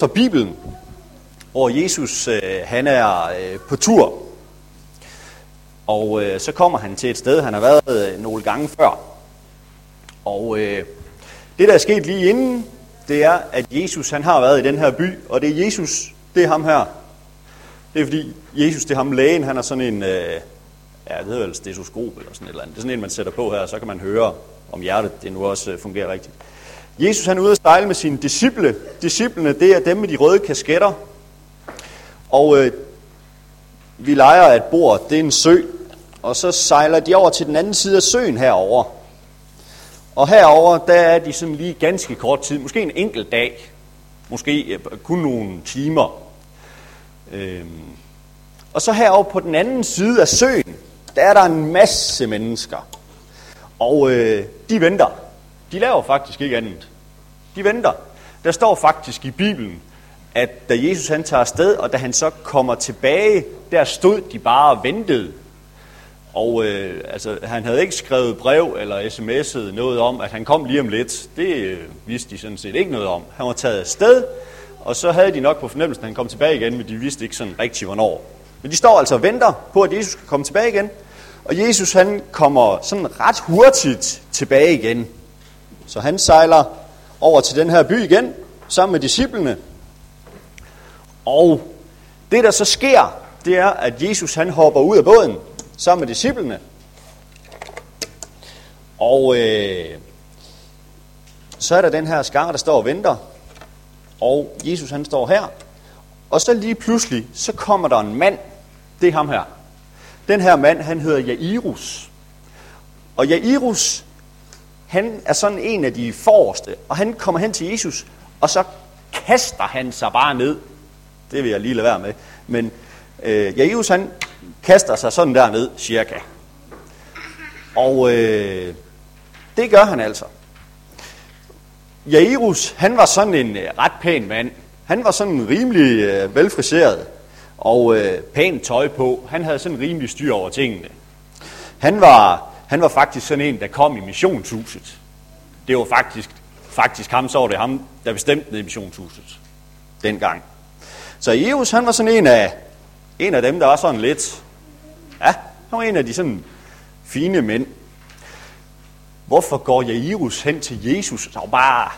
fra Bibelen, hvor Jesus øh, han er øh, på tur. Og øh, så kommer han til et sted, han har været nogle gange før. Og det, der er sket lige inden, det er, at Jesus han har været i den her by, og det er Jesus, det er ham her. Det er fordi, Jesus, det er ham lægen, han er sådan en, øh, ja, det hedder vel stetoskop eller sådan et eller andet. Det er sådan en, man sætter på her, så kan man høre, om hjertet det nu også fungerer rigtigt. Jesus han er ude at sejle med sine disciple. Disciplene, det er dem med de røde kasketter. Og øh, vi leger et bord, det er en sø. Og så sejler de over til den anden side af søen herover. Og herover der er de sådan lige ganske kort tid, måske en enkelt dag, måske kun nogle timer. Øhm. Og så herover på den anden side af søen, der er der en masse mennesker. Og øh, de venter. De laver faktisk ikke andet. De venter. Der står faktisk i Bibelen, at da Jesus han tager afsted, og da han så kommer tilbage, der stod de bare og ventede. Og øh, altså, han havde ikke skrevet brev eller sms'et noget om, at han kom lige om lidt. Det øh, vidste de sådan set ikke noget om. Han var taget afsted, og så havde de nok på fornemmelsen, at han kom tilbage igen, men de vidste ikke sådan rigtig hvornår. Men de står altså og venter på, at Jesus skal komme tilbage igen. Og Jesus han kommer sådan ret hurtigt tilbage igen. Så han sejler over til den her by igen, sammen med disciplene. Og det der så sker, det er, at Jesus han hopper ud af båden sammen med disciplene. Og øh, så er der den her skare, der står og venter. Og Jesus han står her. Og så lige pludselig, så kommer der en mand. Det er ham her. Den her mand, han hedder Jairus. Og Jairus, han er sådan en af de forreste, og han kommer hen til Jesus, og så kaster han sig bare ned. Det vil jeg lige lade være med. Men øh, Jairus, han kaster sig sådan der ned, cirka. Og øh, det gør han altså. Jairus, han var sådan en øh, ret pæn mand. Han var sådan rimelig øh, velfriseret og øh, pænt tøj på. Han havde sådan rimelig styr over tingene. Han var, han var faktisk sådan en, der kom i missionshuset. Det var faktisk, faktisk ham, så var det ham, der bestemte i missionshuset dengang. Så Jesus, han var sådan en af, en af dem, der var sådan lidt, ja, han var en af de sådan fine mænd. Hvorfor går Jairus hen til Jesus, og bare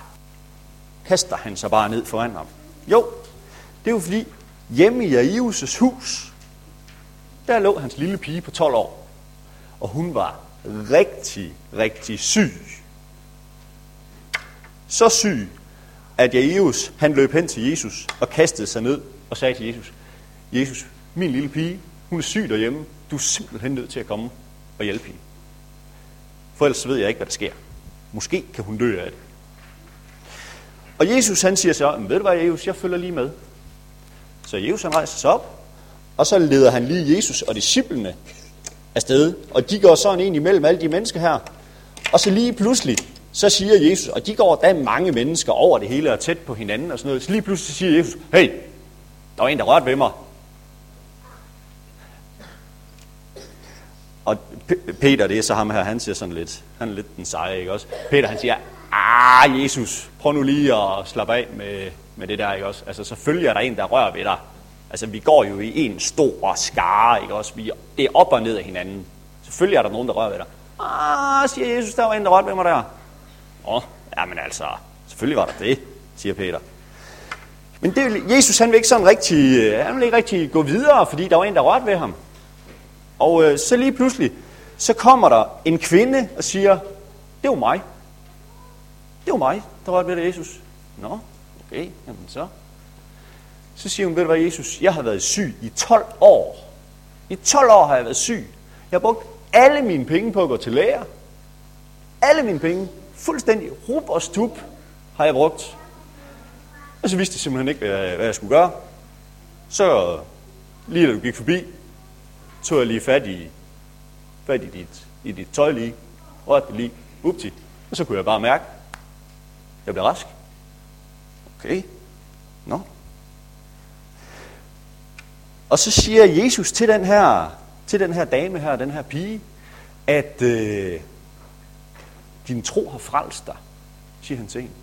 kaster han sig bare ned foran ham? Jo, det er jo fordi, hjemme i Jairus' hus, der lå hans lille pige på 12 år. Og hun var rigtig, rigtig syg. Så syg, at Jairus han løb hen til Jesus og kastede sig ned og sagde til Jesus, Jesus, min lille pige, hun er syg derhjemme. Du er simpelthen nødt til at komme og hjælpe hende. For ellers ved jeg ikke, hvad der sker. Måske kan hun dø af det. Og Jesus han siger så, ved du hvad Jesus, jeg følger lige med. Så Jesus han rejser sig op, og så leder han lige Jesus og disciplene afsted. Og de går sådan ind imellem alle de mennesker her. Og så lige pludselig, så siger Jesus, og de går, der mange mennesker over det hele og tæt på hinanden og sådan noget. Så lige pludselig siger Jesus, hey, der var en, der rørte ved mig. Og Peter, det er så ham her, han siger sådan lidt, han er lidt den seje, ikke også? Peter, han siger, ah, Jesus, prøv nu lige at slappe af med, med det der, ikke også? Altså, selvfølgelig er der en, der rører ved dig. Altså, vi går jo i en stor skare, ikke også? Vi, det er op og ned af hinanden. Selvfølgelig er der nogen, der rører ved dig. Ah, siger Jesus, der var en, der rørte ved mig der. Åh, oh, jamen altså, selvfølgelig var der det, siger Peter. Men det, Jesus han vil ikke sådan rigtig, øh, han vil ikke rigtig gå videre, fordi der var en, der rørte ved ham. Og øh, så lige pludselig, så kommer der en kvinde og siger, det var mig. Det var mig, der rørte ved Jesus. Nå, okay, jamen så. Så siger hun, ved du hvad, Jesus, jeg har været syg i 12 år. I 12 år har jeg været syg. Jeg har brugt alle mine penge på at gå til læger. Alle mine penge. Fuldstændig rup og stup har jeg brugt. Og så vidste jeg simpelthen ikke, hvad jeg skulle gøre. Så lige da du gik forbi, tog jeg lige fat i, fat i, dit, i dit tøj lige, rørte det lige, upti, og så kunne jeg bare mærke, jeg blev rask. Okay, nå. No. Og så siger Jesus til den her, til den her dame her, den her pige, at øh, din tro har frelst dig, siger han til hende.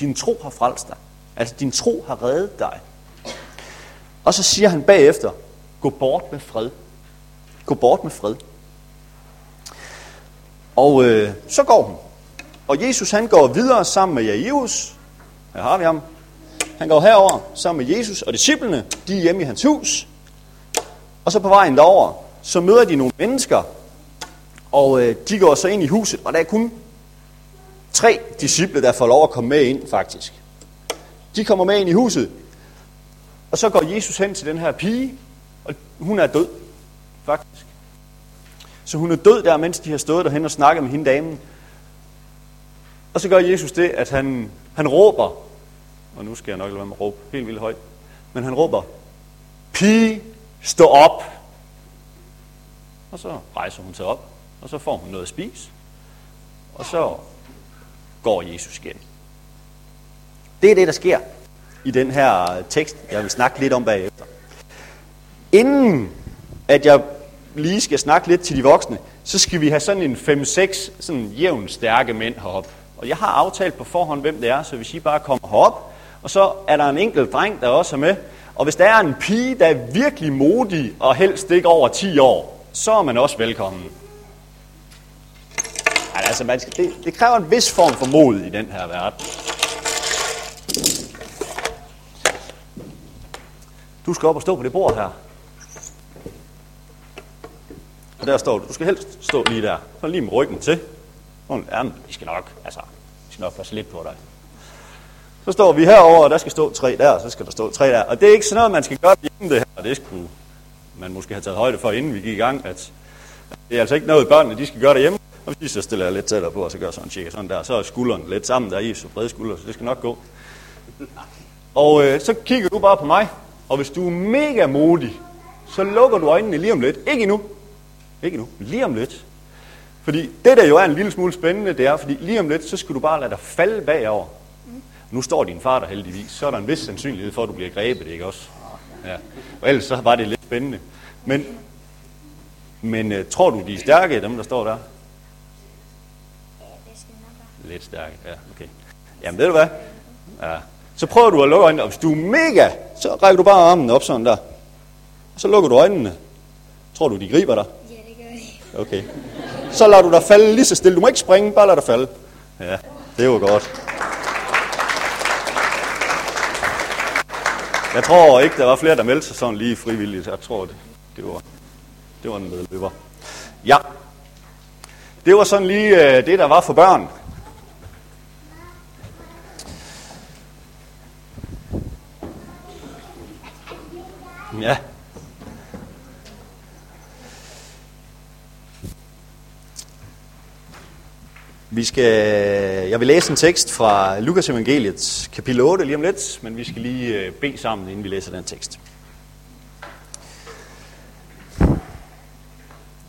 Din tro har frelst dig. Altså, din tro har reddet dig. Og så siger han bagefter, gå bort med fred. Gå bort med fred. Og øh, så går hun. Og Jesus han går videre sammen med Jairus. Her har vi ham. Han går herover sammen med Jesus og disciplene. De er hjemme i hans hus. Og så på vejen derover, så møder de nogle mennesker. Og øh, de går så ind i huset, og der er kun tre disciple, der får lov at komme med ind, faktisk. De kommer med ind i huset, og så går Jesus hen til den her pige, og hun er død, faktisk. Så hun er død der, mens de har stået derhen og snakket med hende damen. Og så gør Jesus det, at han, han råber, og nu skal jeg nok lade være med at råbe helt vildt højt, men han råber, pige, stå op. Og så rejser hun sig op, og så får hun noget at spise, og så går Jesus igen. Det er det, der sker i den her tekst, jeg vil snakke lidt om bagefter. Inden at jeg lige skal snakke lidt til de voksne, så skal vi have sådan en 5-6 sådan jævn stærke mænd herop. Og jeg har aftalt på forhånd, hvem det er, så hvis I bare kommer herop, og så er der en enkelt dreng, der også er med. Og hvis der er en pige, der er virkelig modig og helst ikke over 10 år, så er man også velkommen. Altså, altså, man skal, det, det kræver en vis form for mod i den her verden. Du skal op og stå på det bord her. Og der står du. Du skal helst stå lige der. Så lige med ryggen til. Ja, de skal nok, altså, de skal nok passe lidt på dig. Så står vi herover, og der skal stå tre der, og så skal der stå tre der. Og det er ikke sådan noget, man skal gøre hjemme det her. Det skulle man måske have taget højde for, inden vi gik i gang, at det er altså ikke noget, børnene de skal gøre derhjemme. Og hvis så stiller jeg lidt tættere på, og så gør sådan en sådan der. Så er skulderen lidt sammen, der i så brede skuldre, så det skal nok gå. Og øh, så kigger du bare på mig, og hvis du er mega modig, så lukker du øjnene lige om lidt. Ikke endnu. Ikke endnu. Lige om lidt. Fordi det, der jo er en lille smule spændende, det er, fordi lige om lidt, så skal du bare lade dig falde bagover. Nu står din far der heldigvis, så er der en vis sandsynlighed for, at du bliver grebet, ikke også? Ja. Og ellers så var det lidt spændende. Men, men uh, tror du, de er stærke, dem der står der? Lidt stærke, ja, okay. Jamen ved du hvad? Ja. Så prøver du at lukke øjnene, og hvis du er mega, så rækker du bare armen op sådan der. Så lukker du øjnene. Tror du, de griber dig? Ja, det gør de. Okay. Så lader du dig falde lige så stille. Du må ikke springe, bare lad dig falde. Ja, det var godt. Jeg tror ikke, der var flere, der meldte sig sådan lige frivilligt. Jeg tror, det, det, var, det var en medløber. Ja, det var sådan lige øh, det, der var for børn. Ja. Vi skal, jeg vil læse en tekst fra Lukas evangeliet, kapitel 8 lige om lidt, men vi skal lige øh, bede sammen, inden vi læser den tekst.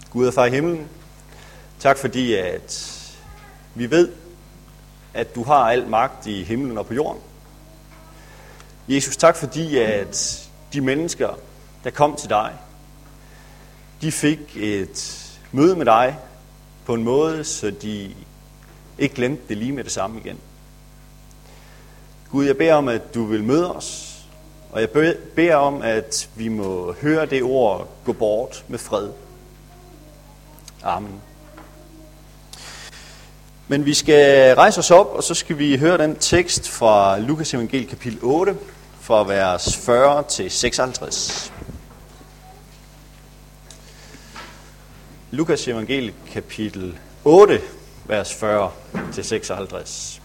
Gud og far i himlen, tak fordi at vi ved, at du har al magt i himlen og på jorden. Jesus, tak fordi at de mennesker, der kom til dig, de fik et møde med dig på en måde, så de ikke glemte det lige med det samme igen. Gud, jeg beder om, at du vil møde os, og jeg beder om, at vi må høre det ord gå bort med fred. Amen. Men vi skal rejse os op, og så skal vi høre den tekst fra Lukas evangel kapitel 8, fra vers 40 til 56. Lukas evangel kapitel 8, vers 40 til 56.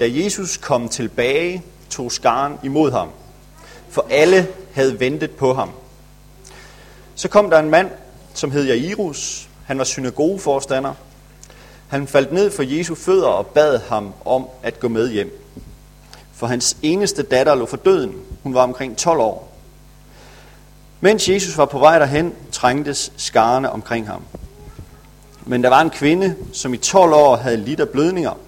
Da Jesus kom tilbage, tog skaren imod ham, for alle havde ventet på ham. Så kom der en mand, som hed Jairus. Han var synagogeforstander. Han faldt ned for Jesu fødder og bad ham om at gå med hjem. For hans eneste datter lå for døden. Hun var omkring 12 år. Mens Jesus var på vej derhen, trængtes skarne omkring ham. Men der var en kvinde, som i 12 år havde lidt af blødninger.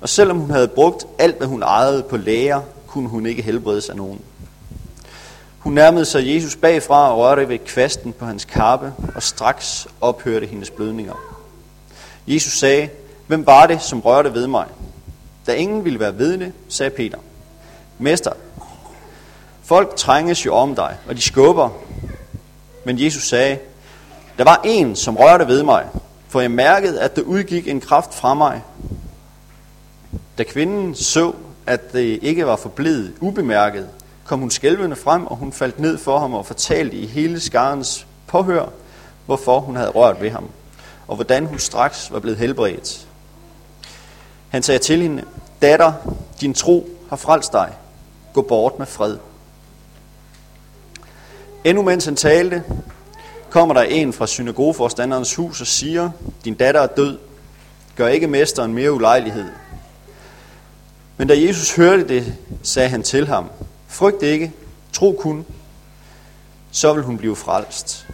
Og selvom hun havde brugt alt, hvad hun ejede på læger, kunne hun ikke helbredes af nogen. Hun nærmede sig Jesus bagfra og rørte ved kvasten på hans kappe, og straks ophørte hendes blødninger. Jesus sagde, hvem var det, som rørte ved mig? Da ingen ville være vidne, sagde Peter, Mester, folk trænges jo om dig, og de skubber. Men Jesus sagde, der var en, som rørte ved mig, for jeg mærkede, at der udgik en kraft fra mig. Da kvinden så, at det ikke var forblevet ubemærket, kom hun skælvende frem, og hun faldt ned for ham og fortalte i hele skarens påhør, hvorfor hun havde rørt ved ham, og hvordan hun straks var blevet helbredt. Han sagde til hende, datter, din tro har frelst dig. Gå bort med fred. Endnu mens han talte, kommer der en fra synagogeforstanderens hus og siger, din datter er død. Gør ikke mesteren mere ulejlighed. Men da Jesus hørte det, sagde han til ham, frygt ikke, tro kun, så vil hun blive frelst.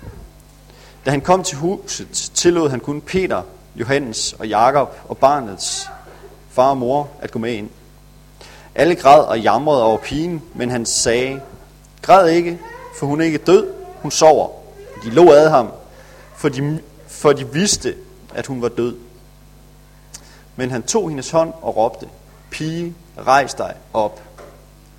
Da han kom til huset, tillod han kun Peter, Johannes og Jakob og barnets far og mor at gå med ind. Alle græd og jamrede over pigen, men han sagde, græd ikke, for hun er ikke død, hun sover. De lå ad ham, for de, for de vidste, at hun var død. Men han tog hendes hånd og råbte, pige, rejs dig op.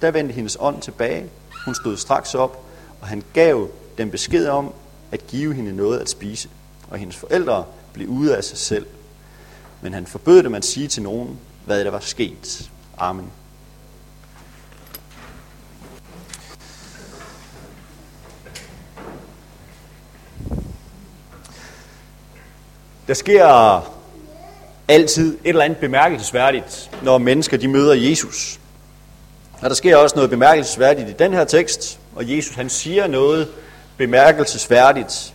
Da vendte hendes ånd tilbage. Hun stod straks op, og han gav dem besked om at give hende noget at spise. Og hendes forældre blev ude af sig selv. Men han forbød dem at sige til nogen, hvad der var sket. Amen. Der sker altid et eller andet bemærkelsesværdigt, når mennesker de møder Jesus. Og der sker også noget bemærkelsesværdigt i den her tekst, og Jesus han siger noget bemærkelsesværdigt.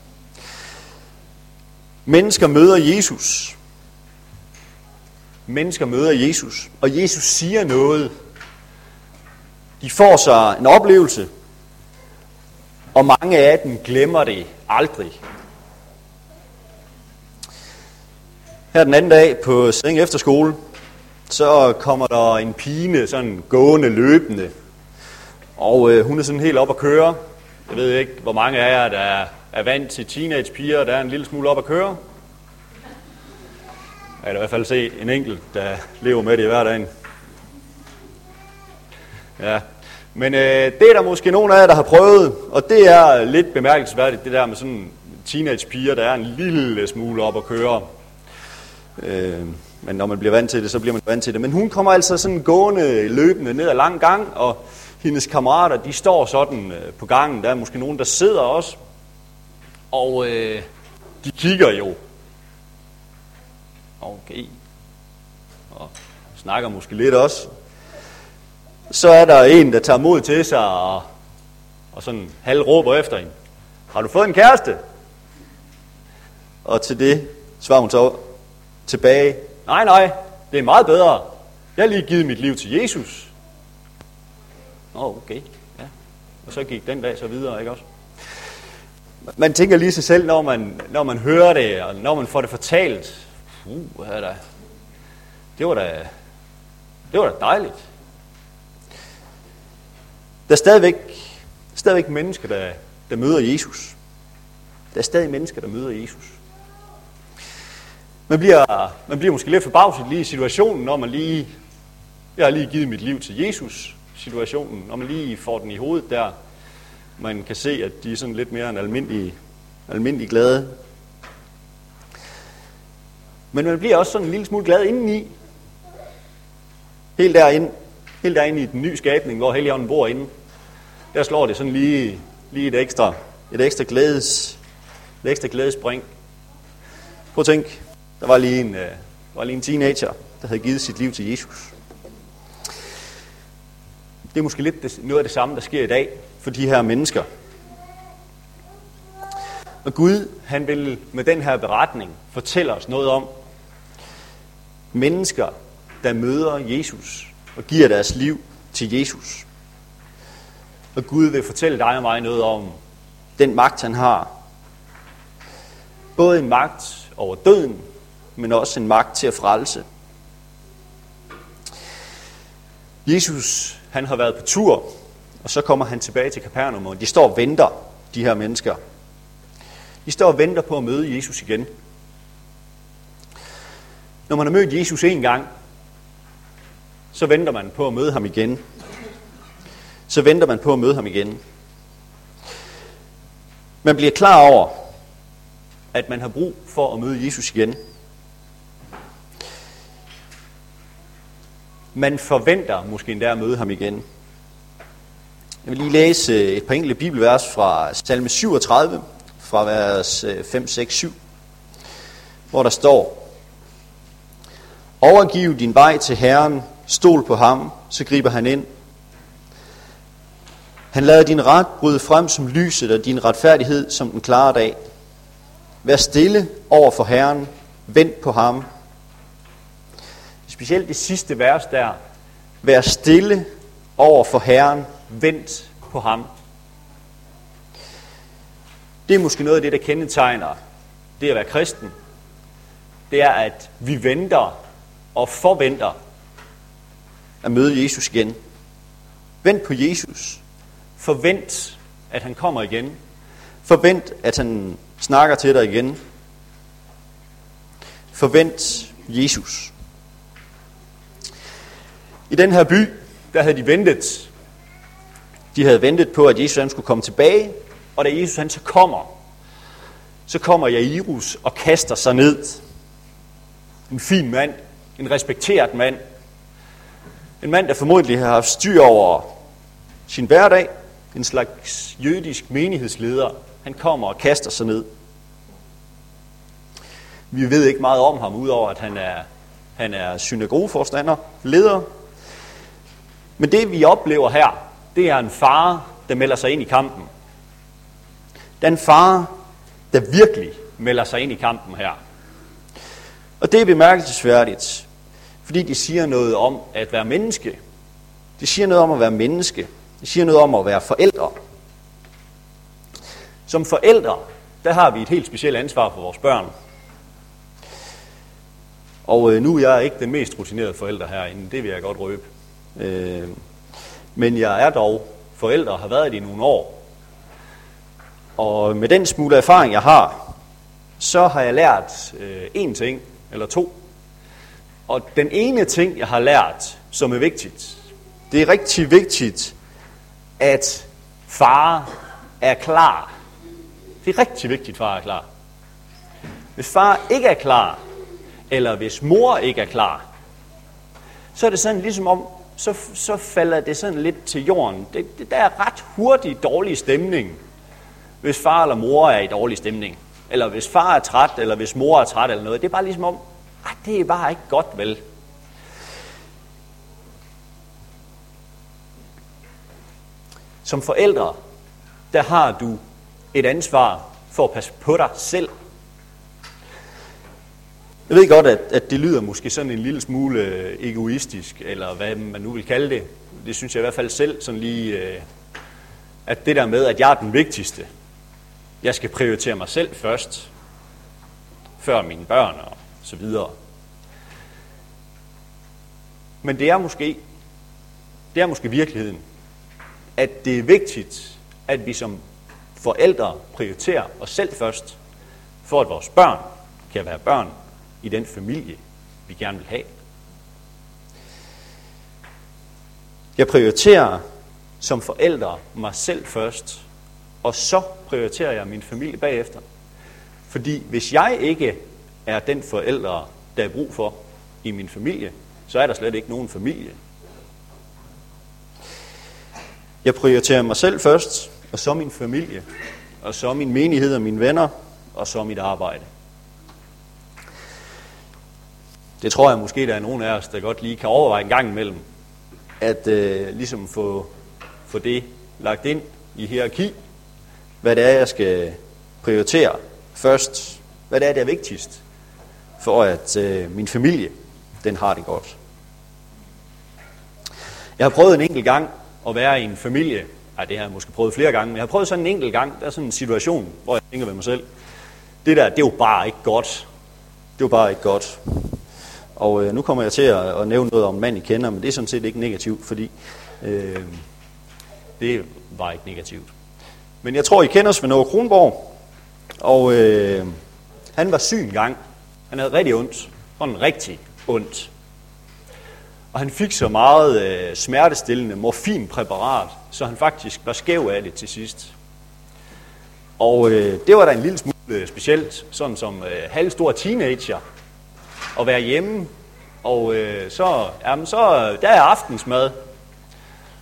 Mennesker møder Jesus. Mennesker møder Jesus, og Jesus siger noget. De får sig en oplevelse, og mange af dem glemmer det aldrig. Her den anden dag på Sæding Efterskole, så kommer der en pige sådan gående løbende. Og øh, hun er sådan helt op at køre. Jeg ved ikke, hvor mange af jer, der er vant til teenagepiger, der er en lille smule op at køre. Jeg kan i hvert fald se en enkelt, der lever med det i hverdagen. Ja, men øh, det er der måske nogen af jer, der har prøvet, og det er lidt bemærkelsesværdigt, det der med sådan teenagepiger, der er en lille smule op at køre. Øh, men når man bliver vant til det, så bliver man vant til det. Men hun kommer altså sådan gående, løbende ned ad lang gang, og hendes kammerater, de står sådan øh, på gangen. Der er måske nogen, der sidder også. Og øh, de kigger jo. Okay. Og snakker måske lidt også. Så er der en, der tager mod til sig og, og sådan halv råber efter hende. Har du fået en kæreste? Og til det svarer hun så tilbage. Nej, nej, det er meget bedre. Jeg har lige givet mit liv til Jesus. Nå, okay. Ja. Og så gik den dag så videre, ikke også? Man tænker lige sig selv, når man, når man hører det, og når man får det fortalt. Uh, da, det var da, det var da dejligt. Der er stadigvæk, stadigvæk mennesker, der, der møder Jesus. Der er stadig mennesker, der møder Jesus. Man bliver, man bliver måske lidt forbavset lige i situationen, når man lige, jeg har lige givet mit liv til Jesus, situationen, når man lige får den i hovedet der, man kan se, at de er sådan lidt mere en almindelig, almindelig glade. Men man bliver også sådan en lille smule glad indeni. Helt derinde, helt derinde i den nye skabning, hvor Helligånden bor inde. Der slår det sådan lige, lige et ekstra, et ekstra glædes, et ekstra glædespring. Prøv at tænk, der var lige en, øh, der var lige en teenager, der havde givet sit liv til Jesus. Det er måske lidt det, noget af det samme, der sker i dag for de her mennesker. Og Gud, han vil med den her beretning fortælle os noget om mennesker, der møder Jesus og giver deres liv til Jesus. Og Gud vil fortælle dig og mig noget om den magt, han har. Både en magt over døden, men også en magt til at frelse. Jesus, han har været på tur, og så kommer han tilbage til Kapernaum, og de står og venter, de her mennesker. De står og venter på at møde Jesus igen. Når man har mødt Jesus en gang, så venter man på at møde ham igen. Så venter man på at møde ham igen. Man bliver klar over, at man har brug for at møde Jesus igen. Man forventer måske endda at møde ham igen. Jeg vil lige læse øh, et par enkelte bibelvers fra salme 37, fra vers 5, 6, 7, hvor der står, Overgiv din vej til Herren, stol på ham, så griber han ind. Han lader din ret bryde frem som lyset og din retfærdighed som den klare dag. Vær stille over for Herren, vent på ham. Specielt det sidste vers der. Vær stille over for Herren, vent på ham. Det er måske noget af det, der kendetegner det at være kristen. Det er, at vi venter og forventer at møde Jesus igen. Vent på Jesus. Forvent, at han kommer igen. Forvent, at han snakker til dig igen. Forvent Jesus. I den her by, der havde de ventet. De havde ventet på, at Jesus han skulle komme tilbage, og da Jesus han så kommer, så kommer Jairus og kaster sig ned. En fin mand, en respekteret mand, en mand, der formodentlig har haft styr over sin hverdag, en slags jødisk menighedsleder. Han kommer og kaster sig ned. Vi ved ikke meget om ham, udover at han er, han er synagogeforstander, leder. Men det vi oplever her, det er en far, der melder sig ind i kampen. Den far, der virkelig melder sig ind i kampen her. Og det er bemærkelsesværdigt, fordi de siger noget om at være menneske. De siger noget om at være menneske. De siger noget om at være forældre. Som forældre, der har vi et helt specielt ansvar for vores børn. Og øh, nu er jeg ikke den mest rutinerede forælder herinde, det vil jeg godt røbe. Øh, men jeg er dog forældre og har været det i nogle år. Og med den smule erfaring, jeg har, så har jeg lært øh, en ting, eller to. Og den ene ting, jeg har lært, som er vigtigt, det er rigtig vigtigt, at far er klar. Det er rigtig vigtigt, at far er klar. Hvis far ikke er klar, eller hvis mor ikke er klar, så er det sådan ligesom om, så, så falder det sådan lidt til jorden. Det, det, der er ret hurtig dårlig stemning, hvis far eller mor er i dårlig stemning. Eller hvis far er træt, eller hvis mor er træt eller noget. Det er bare ligesom om, ah, det er bare ikke godt vel. Som forældre, der har du et ansvar for at passe på dig selv. Jeg ved godt, at, at det lyder måske sådan en lille smule øh, egoistisk, eller hvad man nu vil kalde det. Det synes jeg i hvert fald selv, sådan lige, øh, at det der med, at jeg er den vigtigste. Jeg skal prioritere mig selv først, før mine børn og så videre. Men det er måske, det er måske virkeligheden, at det er vigtigt, at vi som forældre prioriterer os selv først, for at vores børn kan være børn i den familie, vi gerne vil have. Jeg prioriterer som forældre mig selv først, og så prioriterer jeg min familie bagefter. Fordi hvis jeg ikke er den forældre, der er brug for i min familie, så er der slet ikke nogen familie. Jeg prioriterer mig selv først, og så min familie, og så min menighed og mine venner, og så mit arbejde. Det tror jeg måske, der er nogen af os, der godt lige kan overveje en gang imellem, at øh, ligesom få, få det lagt ind i hierarki, hvad det er, jeg skal prioritere først, hvad det er, der er vigtigst, for at øh, min familie, den har det godt. Jeg har prøvet en enkelt gang at være i en familie, ej, det har jeg måske prøvet flere gange, men jeg har prøvet sådan en enkelt gang, der er sådan en situation, hvor jeg tænker ved mig selv, det der, det er jo bare ikke godt. Det er jo bare ikke godt. Og øh, nu kommer jeg til at, at nævne noget om mand, I kender, men det er sådan set ikke negativt, fordi øh, det var ikke negativt. Men jeg tror, I kender Svend Kronborg, og øh, han var syg en gang. Han havde rigtig ondt. Sådan rigtig ondt. Og han fik så meget øh, smertestillende morfinpræparat, så han faktisk var skæv af det til sidst. Og øh, det var da en lille smule øh, specielt, sådan som øh, halvstor teenager, at være hjemme, og øh, så, jamen, så der er aftensmad.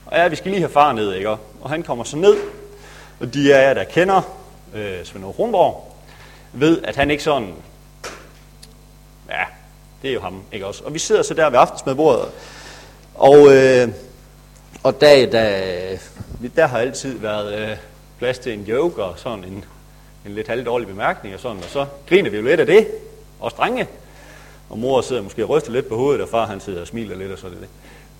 Og ja, vi skal lige have far ned, ikke? Og han kommer så ned, og de af jer, der kender øh, Svend Rundborg, ved, at han ikke sådan, ja, det er jo ham, ikke også? Og vi sidder så der ved aftensmadbordet, og, øh, og der, da, der har altid været øh, plads til en joke og sådan en, en lidt halvdårlig bemærkning og sådan, og så griner vi jo lidt af det, og drenge. Og mor sidder måske og ryster lidt på hovedet, og far han sidder og smiler lidt og sådan det.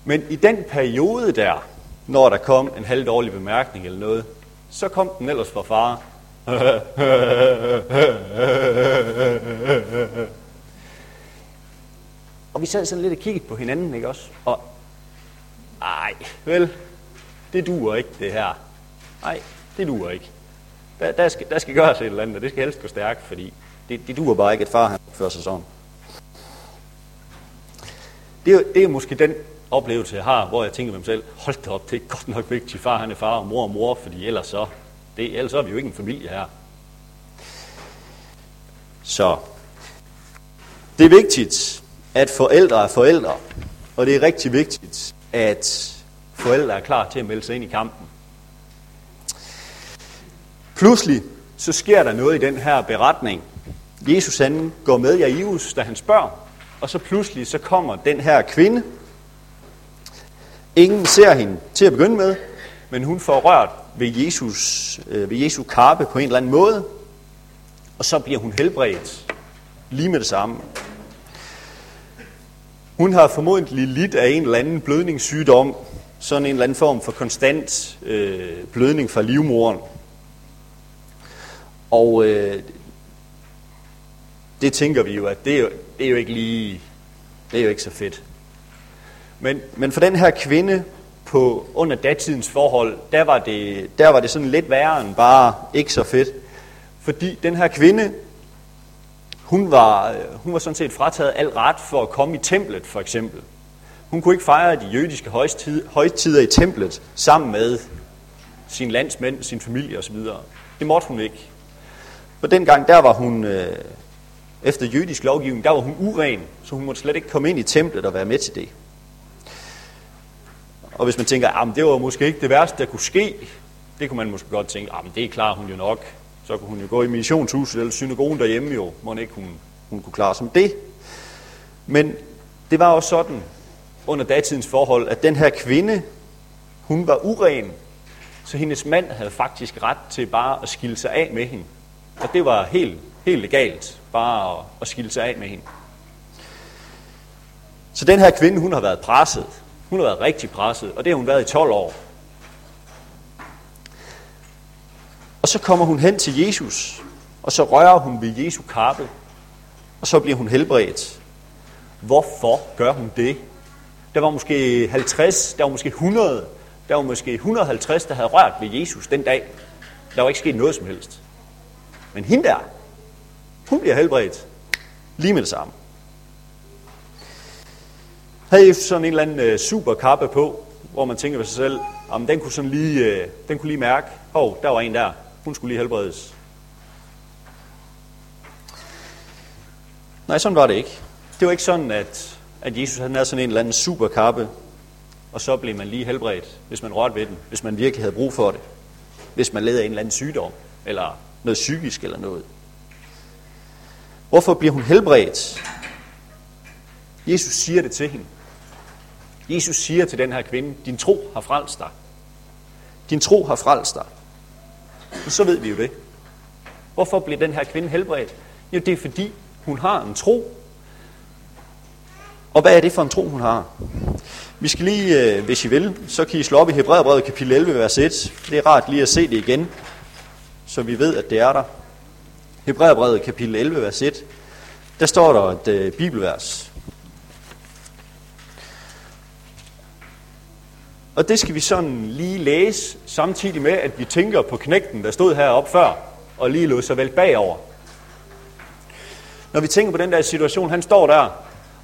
Men i den periode der, når der kom en halvdårlig bemærkning eller noget, så kom den ellers fra far. og vi sad sådan lidt og kiggede på hinanden, ikke også? Og ej, vel, det duer ikke det her. Nej, det duer ikke. Der, der, skal, der skal gøres et eller andet, og det skal helst gå stærkt, fordi det, det duer bare ikke, at far han fører sig sådan. Det er, det er måske den oplevelse, jeg har, hvor jeg tænker med mig selv, hold da op, det er godt nok vigtigt, far han er far og mor og mor, fordi ellers så, det, ellers så er vi jo ikke en familie her. Så det er vigtigt, at forældre er forældre, og det er rigtig vigtigt, at forældre er klar til at melde sig ind i kampen. Pludselig så sker der noget i den her beretning. Jesus han går med Jairus, da han spørger, og så pludselig så kommer den her kvinde. Ingen ser hende til at begynde med, men hun får rørt ved Jesus, øh, ved Jesu karpe på en eller anden måde, og så bliver hun helbredt lige med det samme. Hun har formodentlig lidt af en eller anden blødningssygdom, sådan en eller anden form for konstant øh, blødning fra livmoren. Og øh, det tænker vi jo, at det er det er jo ikke lige, det er jo ikke så fedt. Men, men for den her kvinde på under datidens forhold, der var, det, der var det sådan lidt værre end bare ikke så fedt. Fordi den her kvinde, hun var, hun var sådan set frataget al ret for at komme i templet, for eksempel. Hun kunne ikke fejre de jødiske højtider i templet sammen med sin landsmænd, sin familie osv. Det måtte hun ikke. For dengang, der var hun, øh, efter jødisk lovgivning, der var hun uren, så hun måtte slet ikke komme ind i templet og være med til det. Og hvis man tænker, at det var måske ikke det værste, der kunne ske, det kunne man måske godt tænke, at det klarer hun jo nok. Så kunne hun jo gå i missionshuset eller synagogen derhjemme jo, må ikke hun, hun kunne klare som det. Men det var også sådan, under datidens forhold, at den her kvinde, hun var uren, så hendes mand havde faktisk ret til bare at skille sig af med hende. Og det var helt, helt legalt, bare at, at skille sig af med hende. Så den her kvinde, hun har været presset. Hun har været rigtig presset, og det har hun været i 12 år. Og så kommer hun hen til Jesus, og så rører hun ved Jesu kappe, og så bliver hun helbredt. Hvorfor gør hun det? Der var måske 50, der var måske 100, der var måske 150, der havde rørt ved Jesus den dag. Der var ikke sket noget som helst. Men hende der, hun bliver helbredt lige med det samme. Havde I sådan en eller anden øh, super kappe på, hvor man tænker ved sig selv, om den kunne sådan lige, øh, den kunne lige mærke, hov, oh, der var en der, hun skulle lige helbredes. Nej, sådan var det ikke. Det var ikke sådan, at, at Jesus han havde sådan en eller anden super kappe, og så blev man lige helbredt, hvis man rørte ved den, hvis man virkelig havde brug for det. Hvis man led af en eller anden sygdom, eller noget psykisk eller noget. Hvorfor bliver hun helbredt? Jesus siger det til hende. Jesus siger til den her kvinde, din tro har frelst dig. Din tro har frelst dig. Og så ved vi jo det. Hvorfor bliver den her kvinde helbredt? Jo, det er fordi, hun har en tro. Og hvad er det for en tro, hun har? Vi skal lige, øh, hvis I vil, så kan I slå op i Hebræerbrevet kapitel 11, vers 1. Det er rart lige at se det igen, så vi ved, at det er der. Hebræerbrevet kapitel 11, vers 1. Der står der et øh, bibelvers. Og det skal vi sådan lige læse, samtidig med, at vi tænker på knægten, der stod heroppe før, og lige lå sig vel bagover. Når vi tænker på den der situation, han står der,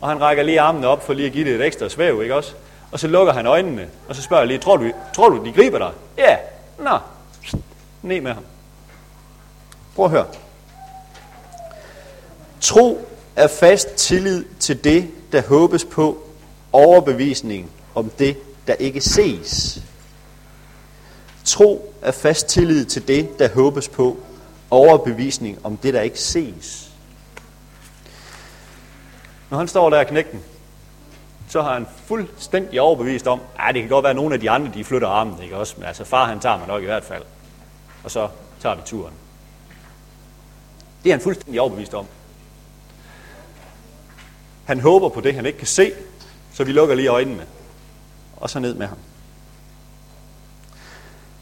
Og han rækker lige armene op for lige at give det et ekstra svæv, ikke også? Og så lukker han øjnene, og så spørger jeg lige, tror du, tror du de griber dig? Ja, nå, ned med ham. Prøv at høre. Tro er fast tillid til det, der håbes på, overbevisning om det, der ikke ses. Tro er fast tillid til det, der håbes på, overbevisning om det, der ikke ses. Når han står der knægten, så har han fuldstændig overbevist om, at det kan godt være, at nogle af de andre, de flytter armen, ikke også? Men altså far, han tager mig nok i hvert fald. Og så tager vi turen. Det er han fuldstændig overbevist om. Han håber på det, han ikke kan se, så vi lukker lige øjnene. Og så ned med ham.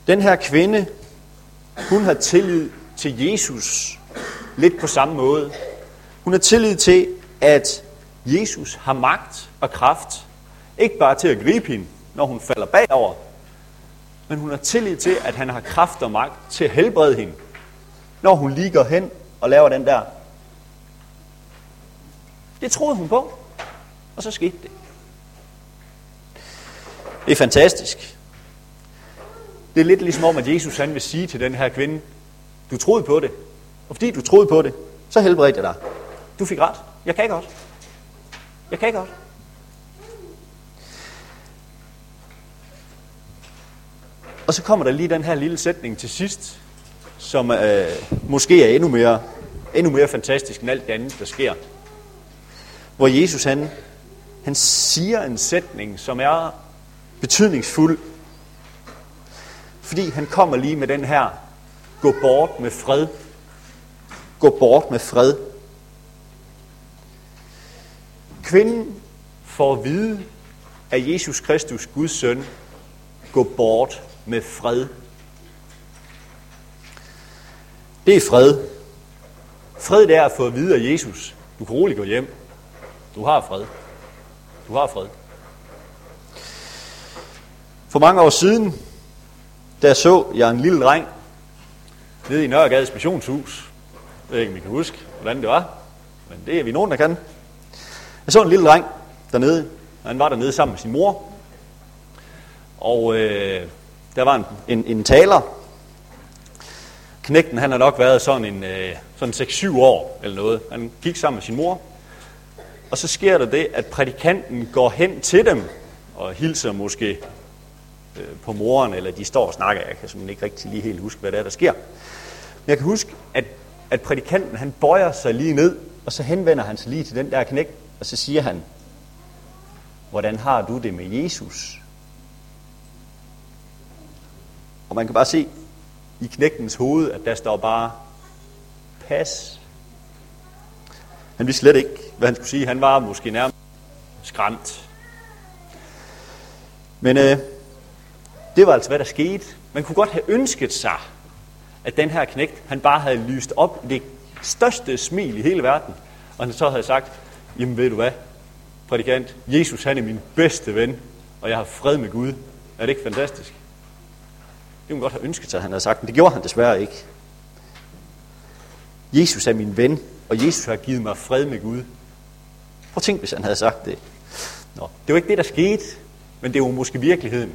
Den her kvinde, hun har tillid til Jesus lidt på samme måde. Hun har tillid til, at Jesus har magt og kraft, ikke bare til at gribe hende, når hun falder bagover, men hun har tillid til, at han har kraft og magt til at helbrede hende, når hun ligger hen og laver den der. Det troede hun på, og så skete det. Det er fantastisk. Det er lidt ligesom om, at Jesus han vil sige til den her kvinde, du troede på det, og fordi du troede på det, så helbredte jeg dig. Du fik ret. Jeg kan godt. Jeg kan godt. Og så kommer der lige den her lille sætning til sidst, som øh, måske er endnu mere, endnu mere fantastisk end alt det andet, der sker. Hvor Jesus han, han siger en sætning, som er betydningsfuld, fordi han kommer lige med den her, gå bort med fred. Gå bort med fred. Kvinden får at vide af Jesus Kristus, Guds søn, gå bort med fred. Det er fred. Fred det er at få at vide af Jesus. Du kan roligt gå hjem. Du har fred. Du har fred. For mange år siden, der så jeg en lille dreng nede i Nørregades missionshus. Jeg ved ikke, om I kan huske, hvordan det var, men det er vi nogen, der kan. Jeg så en lille dreng dernede, og han var dernede sammen med sin mor. Og øh, der var en, en, en taler. Knægten, han har nok været sådan en øh, sådan 6-7 år eller noget. Han gik sammen med sin mor. Og så sker der det, at prædikanten går hen til dem og hilser måske øh, på moren, eller de står og snakker. Jeg kan simpelthen ikke rigtig lige helt huske, hvad det er, der sker. Men jeg kan huske, at, at prædikanten han bøjer sig lige ned, og så henvender han sig lige til den der knægt, og så siger han, hvordan har du det med Jesus? Og man kan bare se i knægtens hoved, at der står bare, pas. Han vil slet ikke, hvad han skulle sige. Han var måske nærmest skræmt. Men øh, det var altså, hvad der skete. Man kunne godt have ønsket sig, at den her knægt, han bare havde lyst op det største smil i hele verden. Og han så havde sagt, jamen ved du hvad, prædikant, Jesus han er min bedste ven, og jeg har fred med Gud. Er det ikke fantastisk? Det kunne man godt have ønsket sig, at han havde sagt, men det gjorde han desværre ikke. Jesus er min ven, og Jesus har givet mig fred med Gud. Prøv at tænk, hvis han havde sagt det. Nå, det var ikke det, der skete, men det var måske virkeligheden.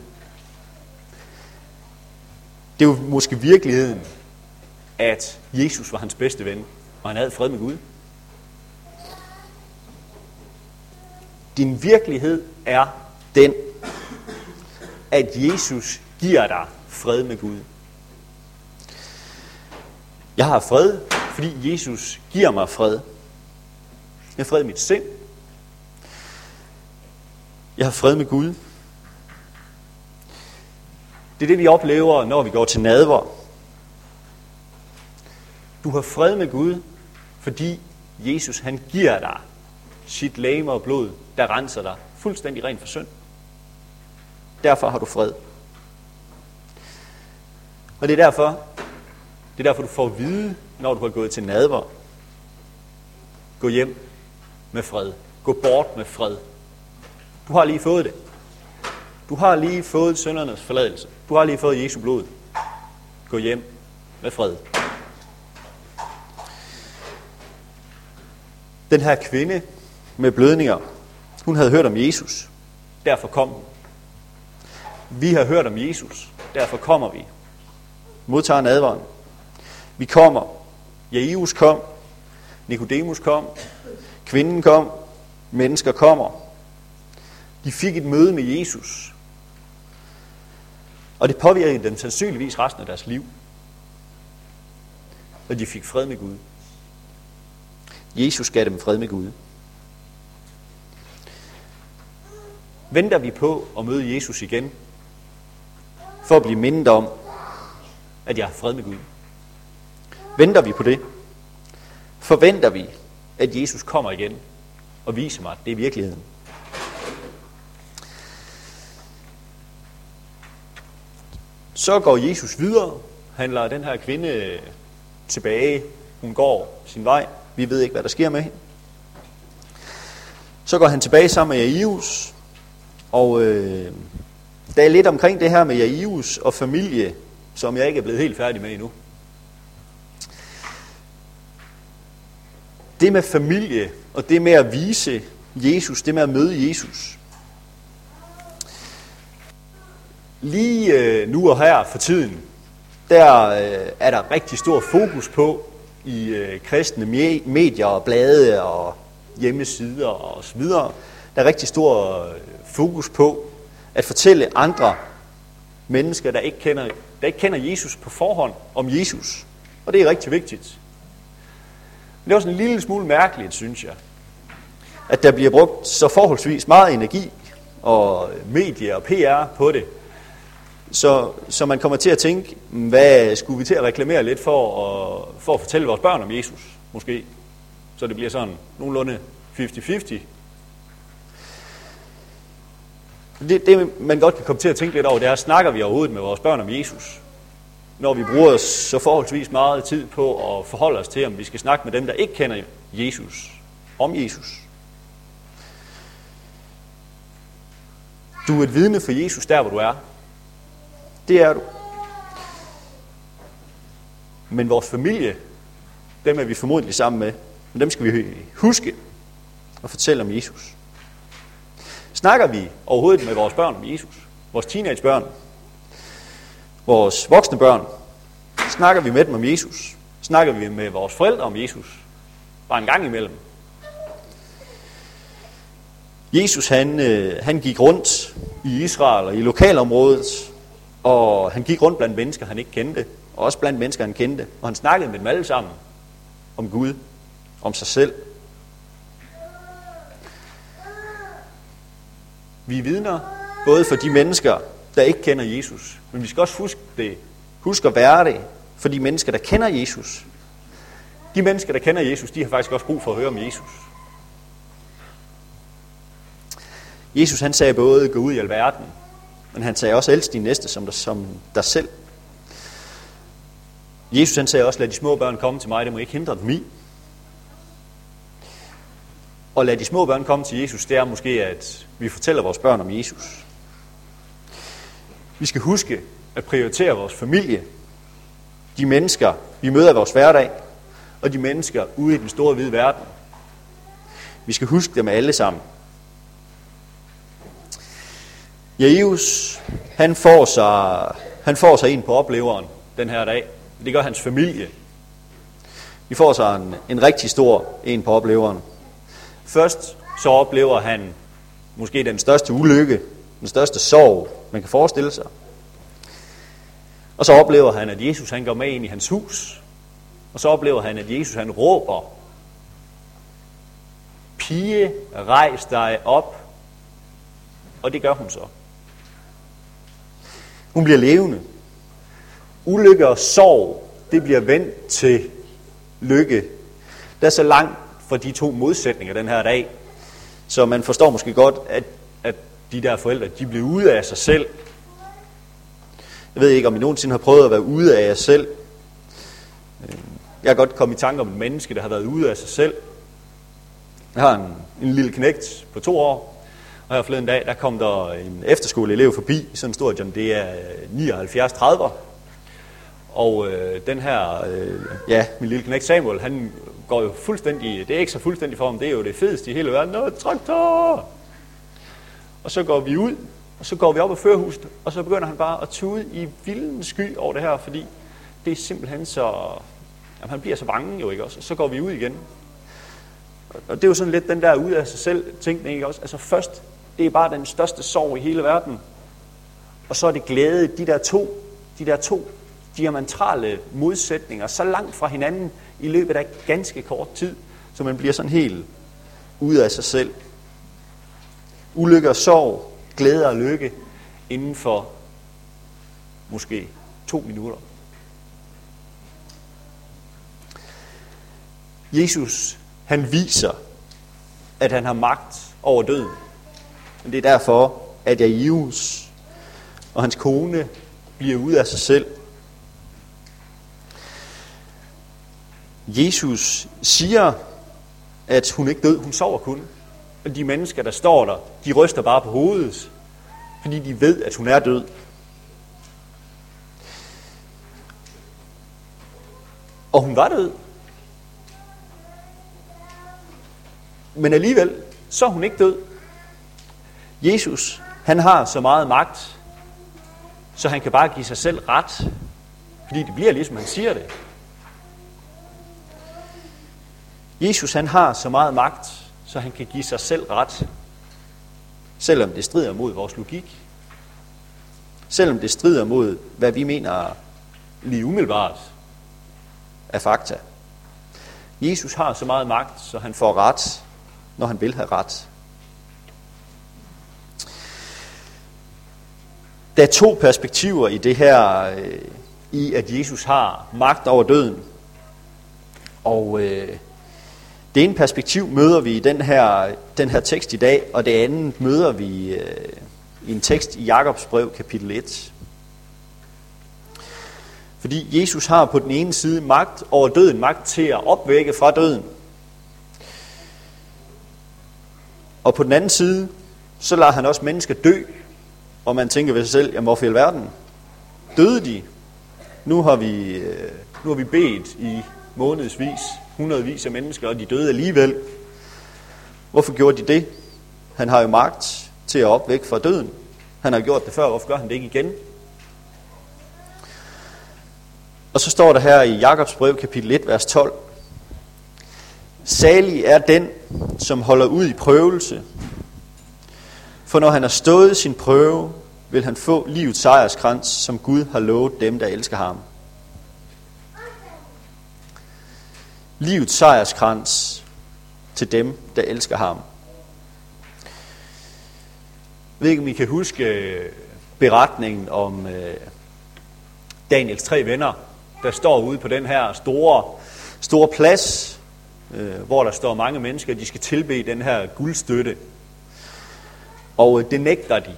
Det var måske virkeligheden, at Jesus var hans bedste ven, og han havde fred med Gud. Din virkelighed er den, at Jesus giver dig fred med Gud. Jeg har fred, fordi Jesus giver mig fred. Jeg har fred i mit sind. Jeg har fred med Gud. Det er det, vi oplever, når vi går til nadver. Du har fred med Gud, fordi Jesus han giver dig sit læme og blod, der renser dig fuldstændig ren for synd. Derfor har du fred. Og det er derfor, det er derfor, du får at vide, når du har gået til nadver. Gå hjem med fred. Gå bort med fred. Du har lige fået det. Du har lige fået søndernes forladelse. Du har lige fået Jesu blod. Gå hjem med fred. Den her kvinde med blødninger. Hun havde hørt om Jesus. Derfor kom hun. Vi har hørt om Jesus. Derfor kommer vi. Modtager en advaring. Vi kommer. Jairus kom. Nikodemus kom. Kvinden kom. Mennesker kommer. De fik et møde med Jesus. Og det påvirkede dem sandsynligvis resten af deres liv. Og de fik fred med Gud. Jesus gav dem fred med Gud. Venter vi på at møde Jesus igen, for at blive mindet om, at jeg har fred med Gud? Venter vi på det? Forventer vi, at Jesus kommer igen og viser mig, at det er virkeligheden? Så går Jesus videre. Han lader den her kvinde tilbage. Hun går sin vej. Vi ved ikke, hvad der sker med hende. Så går han tilbage sammen med Jairus. Og øh, der er lidt omkring det her med Jairus og familie, som jeg ikke er blevet helt færdig med endnu. Det med familie og det med at vise Jesus, det med at møde Jesus. Lige øh, nu og her for tiden, der øh, er der rigtig stor fokus på i øh, kristne medier og blade og hjemmesider og så videre. Der er rigtig stor øh, fokus på at fortælle andre mennesker, der ikke, kender, der ikke kender Jesus på forhånd, om Jesus. Og det er rigtig vigtigt. Men det er også en lille smule mærkeligt, synes jeg, at der bliver brugt så forholdsvis meget energi og medier og PR på det, så, så man kommer til at tænke, mm, hvad skulle vi til at reklamere lidt for at, for at fortælle vores børn om Jesus, måske. Så det bliver sådan nogenlunde 50-50. Det, det, man godt kan komme til at tænke lidt over, det er, snakker vi overhovedet med vores børn om Jesus? Når vi bruger så forholdsvis meget tid på at forholde os til, om vi skal snakke med dem, der ikke kender Jesus, om Jesus. Du er et vidne for Jesus der, hvor du er. Det er du. Men vores familie, dem er vi formodentlig sammen med. Men dem skal vi huske og fortælle om Jesus. Snakker vi overhovedet med vores børn om Jesus? Vores teenagebørn? Vores voksne børn? Snakker vi med dem om Jesus? Snakker vi med vores forældre om Jesus? Bare en gang imellem. Jesus han, øh, han gik rundt i Israel og i lokalområdet og han gik rundt blandt mennesker, han ikke kendte, og også blandt mennesker, han kendte. Og han snakkede med dem alle sammen om Gud, om sig selv. Vi er vidner både for de mennesker, der ikke kender Jesus, men vi skal også huske det. Husk at være det for de mennesker, der kender Jesus. De mennesker, der kender Jesus, de har faktisk også brug for at høre om Jesus. Jesus han sagde både, gå ud i alverden men han sagde også, elsk din næste som, dig, som dig selv. Jesus han sagde også, lad de små børn komme til mig, det må ikke hindre dem i. Og lad de små børn komme til Jesus, det er måske, at vi fortæller vores børn om Jesus. Vi skal huske at prioritere vores familie, de mennesker, vi møder i vores hverdag, og de mennesker ude i den store hvide verden. Vi skal huske dem alle sammen. Jairus, han får, sig, han får sig en på opleveren den her dag. Det gør hans familie. De får sig en, en rigtig stor en på opleveren. Først så oplever han måske den største ulykke, den største sorg, man kan forestille sig. Og så oplever han, at Jesus han går med ind i hans hus. Og så oplever han, at Jesus han råber, Pige, rejs dig op. Og det gør hun så. Hun bliver levende. Ulykke og sorg, det bliver vendt til lykke. Der er så langt fra de to modsætninger den her dag, så man forstår måske godt, at, at de der forældre, de bliver ude af sig selv. Jeg ved ikke, om I nogensinde har prøvet at være ude af jer selv. Jeg har godt kommet i tanke om et menneske, der har været ude af sig selv. Jeg har en, en lille knægt på to år, og her forleden dag, der kom der en efterskoleelev forbi, sådan en stor John, det er øh, 79 30 Og øh, den her, øh, ja, min lille knæk Samuel, han går jo fuldstændig, det er ikke så fuldstændig for ham, det er jo det fedeste i hele verden. Nå, traktor! Og så går vi ud, og så går vi op på førhuset, og så begynder han bare at tude i vildens sky over det her, fordi det er simpelthen så... Jamen, han bliver så bange jo, ikke også? Og så går vi ud igen. Og det er jo sådan lidt den der ud af sig selv tænkning, ikke også? Altså først, det er bare den største sorg i hele verden. Og så er det glæde, de der to, de der to diametrale modsætninger, så langt fra hinanden i løbet af ganske kort tid, så man bliver sådan helt ud af sig selv. Ulykke og sorg, glæde og lykke inden for måske to minutter. Jesus, han viser, at han har magt over døden. Men det er derfor, at Jairus og hans kone bliver ud af sig selv. Jesus siger, at hun ikke død, hun sover kun. Og de mennesker, der står der, de ryster bare på hovedet, fordi de ved, at hun er død. Og hun var død. Men alligevel, så er hun ikke død. Jesus, han har så meget magt, så han kan bare give sig selv ret, fordi det bliver ligesom han siger det. Jesus, han har så meget magt, så han kan give sig selv ret, selvom det strider mod vores logik. Selvom det strider mod, hvad vi mener lige umiddelbart af fakta. Jesus har så meget magt, så han får ret, når han vil have ret. Der er to perspektiver i det her, øh, i at Jesus har magt over døden. Og øh, det ene perspektiv møder vi i den her, den her tekst i dag, og det andet møder vi øh, i en tekst i Jakobs brev, kapitel 1. Fordi Jesus har på den ene side magt over døden, magt til at opvække fra døden. Og på den anden side, så lader han også mennesker dø. Og man tænker ved sig selv, jamen hvorfor i alverden? Døde de? Nu har vi, øh, nu har vi bedt i månedsvis, hundredvis af mennesker, og de døde alligevel. Hvorfor gjorde de det? Han har jo magt til at opvække fra døden. Han har gjort det før, hvorfor gør han det ikke igen? Og så står der her i Jakobs brev, kapitel 1, vers 12. Salig er den, som holder ud i prøvelse. For når han har stået sin prøve, vil han få livets sejrskrans, som Gud har lovet dem, der elsker ham. Livets sejrskrans til dem, der elsker ham. Jeg ved ikke, om I kan huske øh, beretningen om øh, Daniels tre venner, der står ude på den her store, store plads, øh, hvor der står mange mennesker, de skal tilbe den her guldstøtte. Og øh, det nægter de.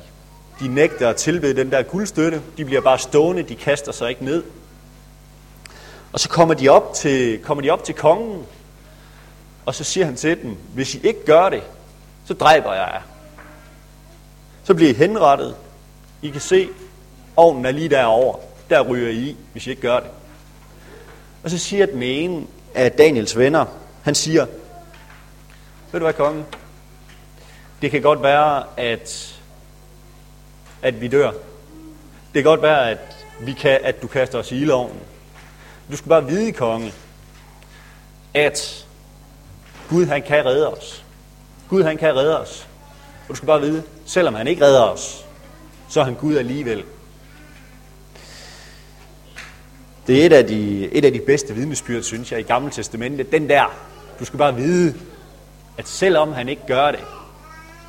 De nægter at tilbede den der guldstøtte. De bliver bare stående, de kaster sig ikke ned. Og så kommer de op til, kommer de op til kongen, og så siger han til dem, hvis I ikke gør det, så dræber jeg jer. Så bliver I henrettet. I kan se, ovnen er lige derovre. Der ryger I i, hvis I ikke gør det. Og så siger den ene af Daniels venner, han siger, ved du hvad, kongen? Det kan godt være, at, at vi dør. Det kan godt være, at, vi kan, at du kaster os i ildovnen. Du skal bare vide, konge, at Gud han kan redde os. Gud han kan redde os. Og du skal bare vide, selvom han ikke redder os, så er han Gud alligevel. Det er et af de, et af de bedste vidnesbyrd, synes jeg, i Gamle Testamentet. Den der, du skal bare vide, at selvom han ikke gør det,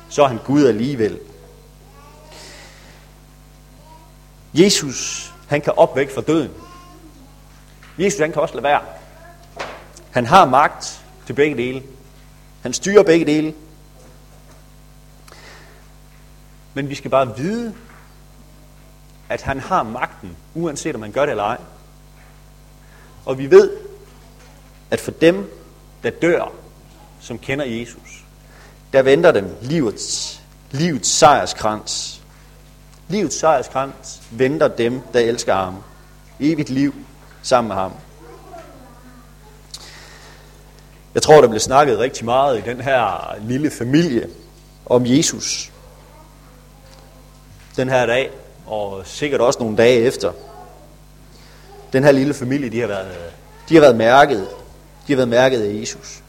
så er han Gud alligevel. Jesus, han kan opvække fra døden. Jesus, han kan også lade være. Han har magt til begge dele. Han styrer begge dele. Men vi skal bare vide, at han har magten, uanset om man gør det eller ej. Og vi ved, at for dem, der dør, som kender Jesus, der venter dem livets, livets sejrskrans. Livets sejrskrans venter dem, der elsker ham. Evigt liv sammen med ham. Jeg tror, der blev snakket rigtig meget i den her lille familie om Jesus. Den her dag, og sikkert også nogle dage efter. Den her lille familie, de har været, de har været mærket. De har været mærket af Jesus.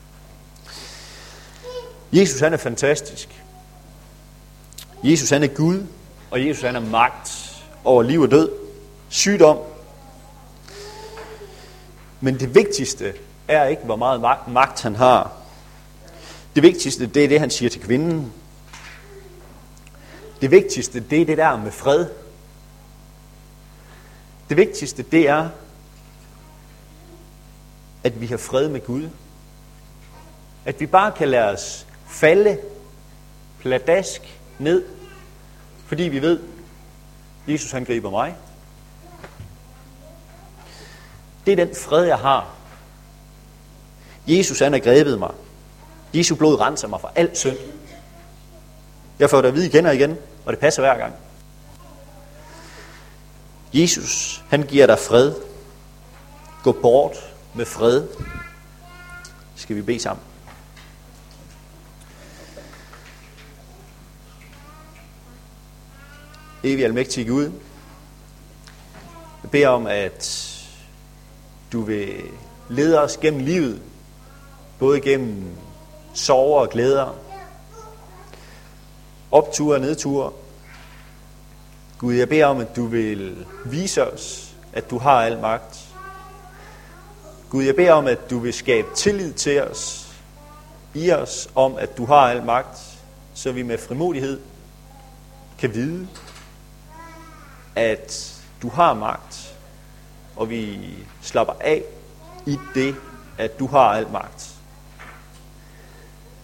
Jesus han er fantastisk. Jesus han er Gud, og Jesus han er magt over liv og død, sygdom. Men det vigtigste er ikke, hvor meget magt han har. Det vigtigste, det er det, han siger til kvinden. Det vigtigste, det er det der med fred. Det vigtigste, det er, at vi har fred med Gud. At vi bare kan lade os falde pladask ned, fordi vi ved, Jesus han griber mig. Det er den fred, jeg har. Jesus han har grebet mig. Jesu blod renser mig for al synd. Jeg får det at vide igen og igen, og det passer hver gang. Jesus, han giver dig fred. Gå bort med fred. Skal vi bede sammen? Evig almægtige Gud, jeg beder om, at du vil lede os gennem livet, både gennem sorger og glæder, opture og nedture. Gud, jeg beder om, at du vil vise os, at du har al magt. Gud, jeg beder om, at du vil skabe tillid til os, i os, om at du har al magt, så vi med frimodighed kan vide, at du har magt, og vi slapper af i det, at du har al magt.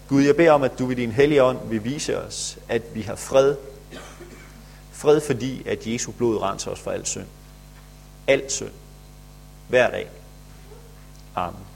Gud, jeg beder om, at du ved din hellige ånd vil vise os, at vi har fred. Fred fordi, at Jesu blod renser os for al synd. Al synd. Hver dag. Amen.